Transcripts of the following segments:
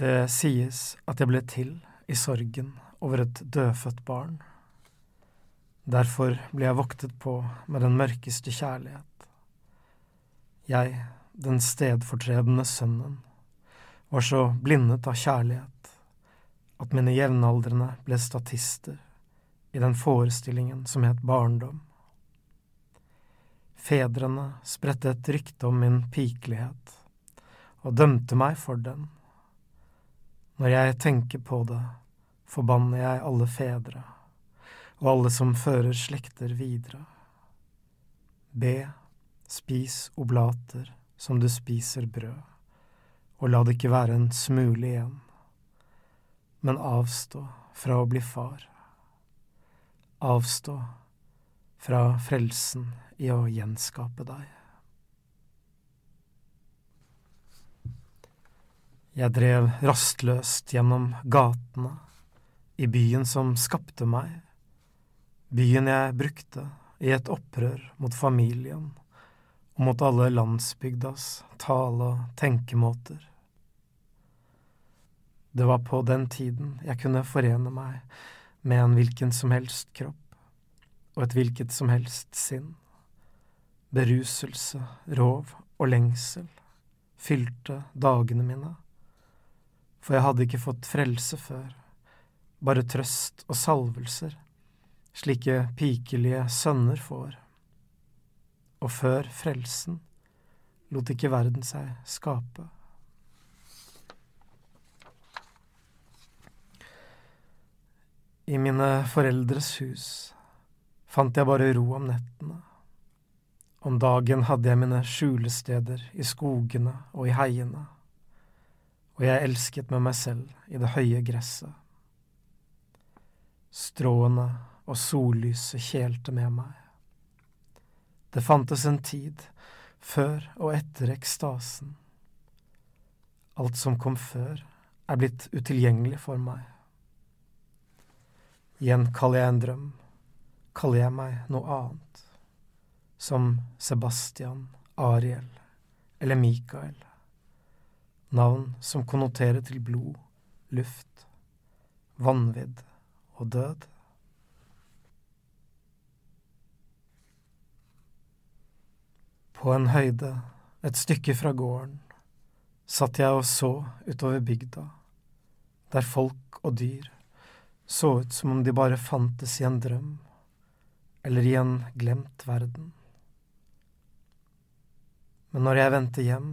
Det sies at jeg ble til i sorgen over et dødfødt barn. Derfor ble jeg voktet på med den mørkeste kjærlighet. Jeg, den stedfortredende sønnen, var så blindet av kjærlighet at mine jevnaldrende ble statister i den forestillingen som het barndom. Fedrene spredte et rykte om min pikelighet og dømte meg for den. Når jeg tenker på det, forbanner jeg alle fedre og alle som fører slekter videre. Be, spis oblater som du spiser brød, og la det ikke være en smule igjen, men avstå fra å bli far. Avstå fra frelsen i å gjenskape deg. Jeg drev rastløst gjennom gatene i byen som skapte meg, byen jeg brukte i et opprør mot familien og mot alle landsbygdas tale- og tenkemåter. Det var på den tiden jeg kunne forene meg med en hvilken som helst kropp og et hvilket som helst sinn. Beruselse, rov og lengsel fylte dagene mine for jeg hadde ikke fått frelse før, bare trøst og salvelser, slike pikelige sønner får. Og før frelsen lot ikke verden seg skape. I mine foreldres hus fant jeg bare ro om nettene. Om dagen hadde jeg mine skjulesteder i skogene og i heiene og jeg elsket med meg selv i det høye gresset. Stråene og sollyset kjelte med meg. Det fantes en tid før og etter ekstasen. Alt som kom før, er blitt utilgjengelig for meg. Igjen kaller jeg en drøm, kaller jeg meg noe annet, som Sebastian, Ariel eller Mikael navn som konnoterer til blod, luft, vanvidd og død. På en høyde et stykke fra gården satt jeg og så utover bygda, der folk og dyr så ut som om de bare fantes i en drøm eller i en glemt verden. Men når jeg vendte hjem,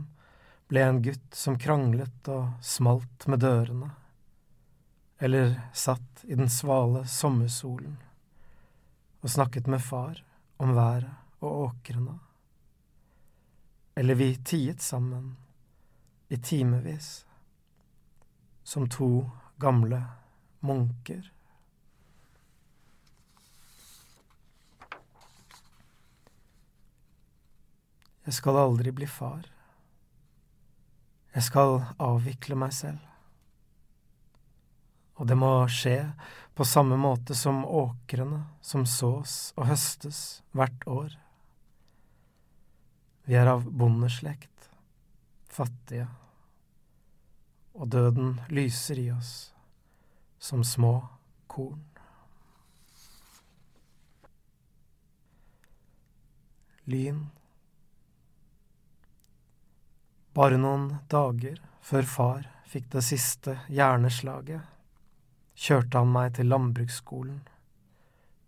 ble en gutt som kranglet og smalt med dørene, eller satt i den svale sommersolen og snakket med far om været og åkrene, eller vi tiet sammen i timevis som to gamle munker. Jeg skal aldri bli far. Jeg skal avvikle meg selv. Og det må skje på samme måte som åkrene som sås og høstes hvert år. Vi er av bondeslekt, fattige, og døden lyser i oss som små korn. Lyn bare noen dager før far fikk det siste hjerneslaget, kjørte han meg til landbruksskolen,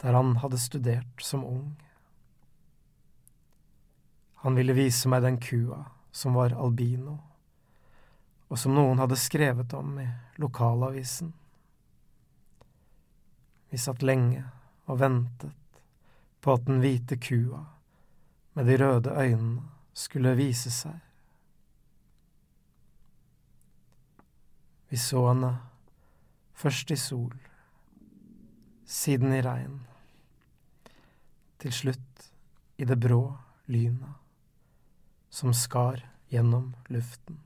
der han hadde studert som ung. Han ville vise meg den kua som var albino, og som noen hadde skrevet om i lokalavisen. Vi satt lenge og ventet på at den hvite kua med de røde øynene skulle vise seg. Vi så henne først i sol, siden i regn, til slutt i det brå lynet som skar gjennom luften.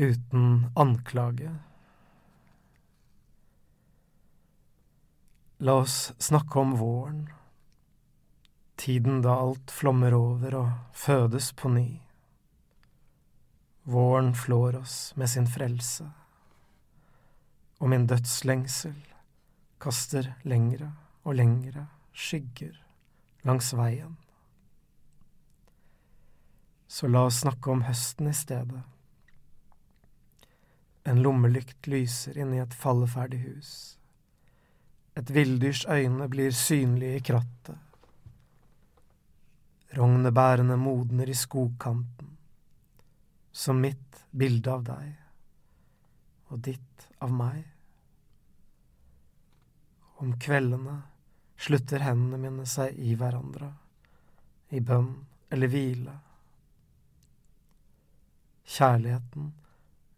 Uten anklage. La oss snakke om våren Tiden da alt flommer over og fødes på ny. Våren flår oss med sin frelse, og min dødslengsel kaster lengre og lengre skygger langs veien. Så la oss snakke om høsten i stedet. En lommelykt lyser inne i et falleferdig hus. Et villdyrs øyne blir synlige i krattet. Rognebærene modner i skogkanten, som mitt bilde av deg, og ditt av meg. Om kveldene slutter hendene mine seg i hverandre, i bønn eller hvile. Kjærligheten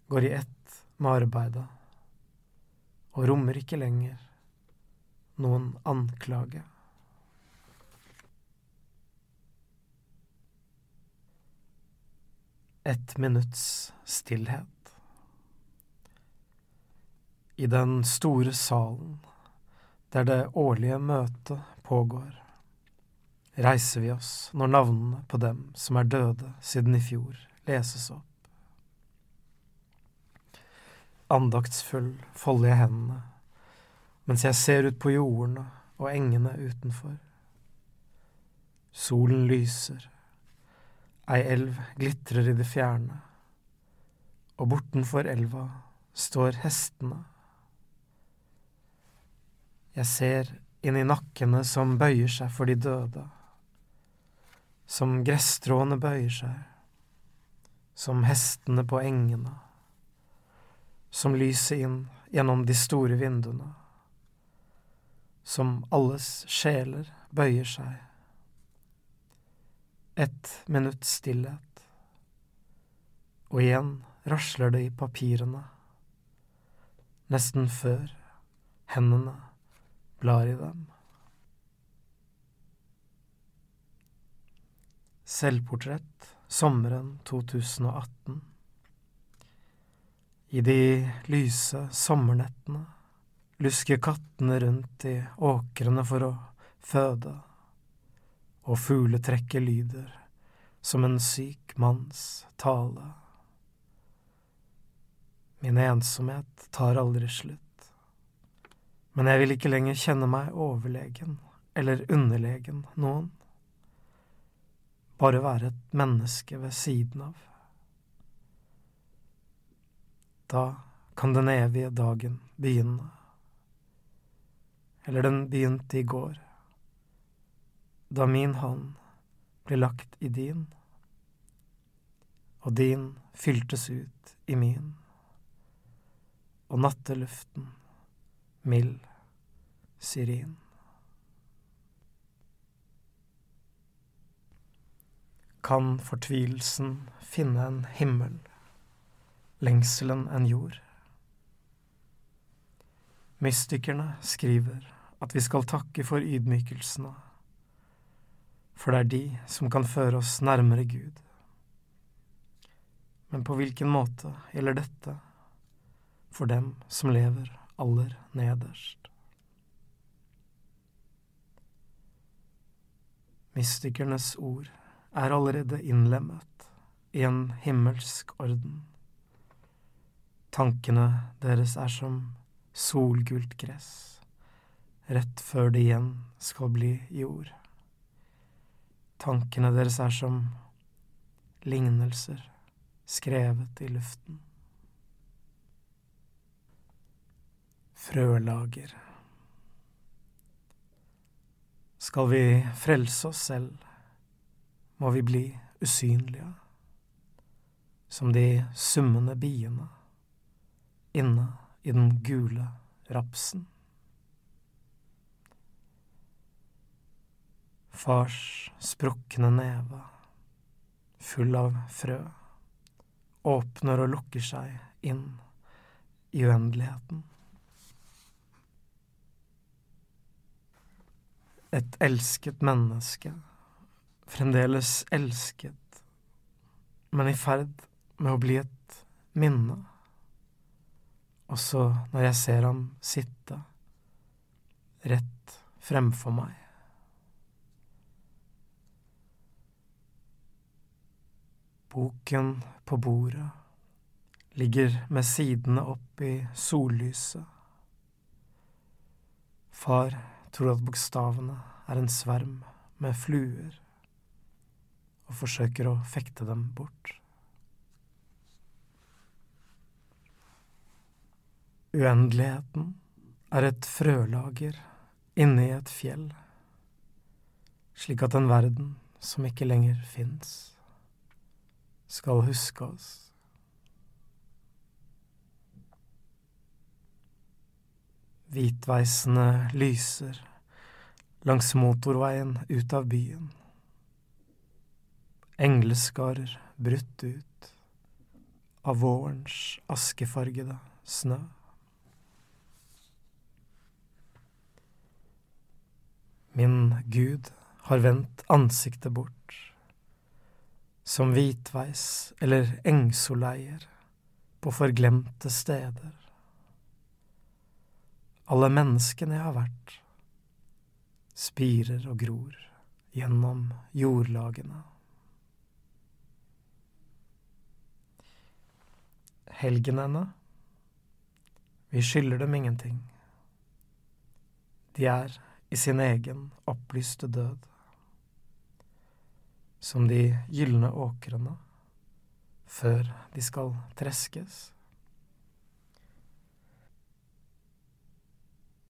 går i ett med arbeidet, og rommer ikke lenger noen anklage. Et minutts stillhet. I den store salen der det årlige møtet pågår, reiser vi oss når navnene på dem som er døde siden i fjor, leses opp. Andaktsfull folder jeg hendene mens jeg ser ut på jordene og engene utenfor. Solen lyser, ei elv glitrer i det fjerne, og bortenfor elva står hestene. Jeg ser inn i nakkene som bøyer seg for de døde, som gresstråene bøyer seg, som hestene på engene, som lyser inn gjennom de store vinduene som alles sjeler bøyer seg. Et minutts stillhet, og igjen rasler det i papirene, nesten før hendene blar i dem. Selvportrett sommeren 2018. I de lyse sommernettene lusker kattene rundt i åkrene for å føde, og fugletrekket lyder som en syk manns tale. Min ensomhet tar aldri slutt, men jeg vil ikke lenger kjenne meg overlegen eller underlegen noen, bare være et menneske ved siden av. Da kan den evige dagen begynne eller den begynte i går, da min hånd ble lagt i din, og din fyltes ut i min, og natteluften mild syrin. Kan fortvilelsen finne en himmel, lengselen en jord? Mystikerne skriver at vi skal takke for ydmykelsene, for det er de som kan føre oss nærmere Gud. Men på hvilken måte gjelder dette for dem som lever aller nederst? Mystikernes ord er allerede innlemmet i en himmelsk orden. Tankene deres er som solgult gress rett før det igjen skal bli jord. Tankene deres er som lignelser skrevet i luften. Frølager. Skal vi frelse oss selv, må vi bli usynlige, som de summende biene inne i den gule rapsen. Fars sprukne neve, full av frø, åpner og lukker seg inn i uendeligheten. Et elsket menneske, fremdeles elsket, men i ferd med å bli et minne, også når jeg ser ham sitte rett fremfor meg Boken på bordet ligger med sidene opp i sollyset. Far tror at bokstavene er en sverm med fluer, og forsøker å fekte dem bort. Uendeligheten er et frølager inni et fjell, slik at en verden som ikke lenger fins, skal huske oss. Hvitveisene lyser langs motorveien ut av byen. Engleskarer brutt ut av vårens askefargede snø. Min Gud har vendt ansiktet bort, som hvitveis eller engsoleier på forglemte steder. Alle menneskene jeg har vært, spirer og gror gjennom jordlagene. Helgenene, vi skylder dem ingenting. De er i sin egen opplyste død. Som de gylne åkrene før de skal treskes.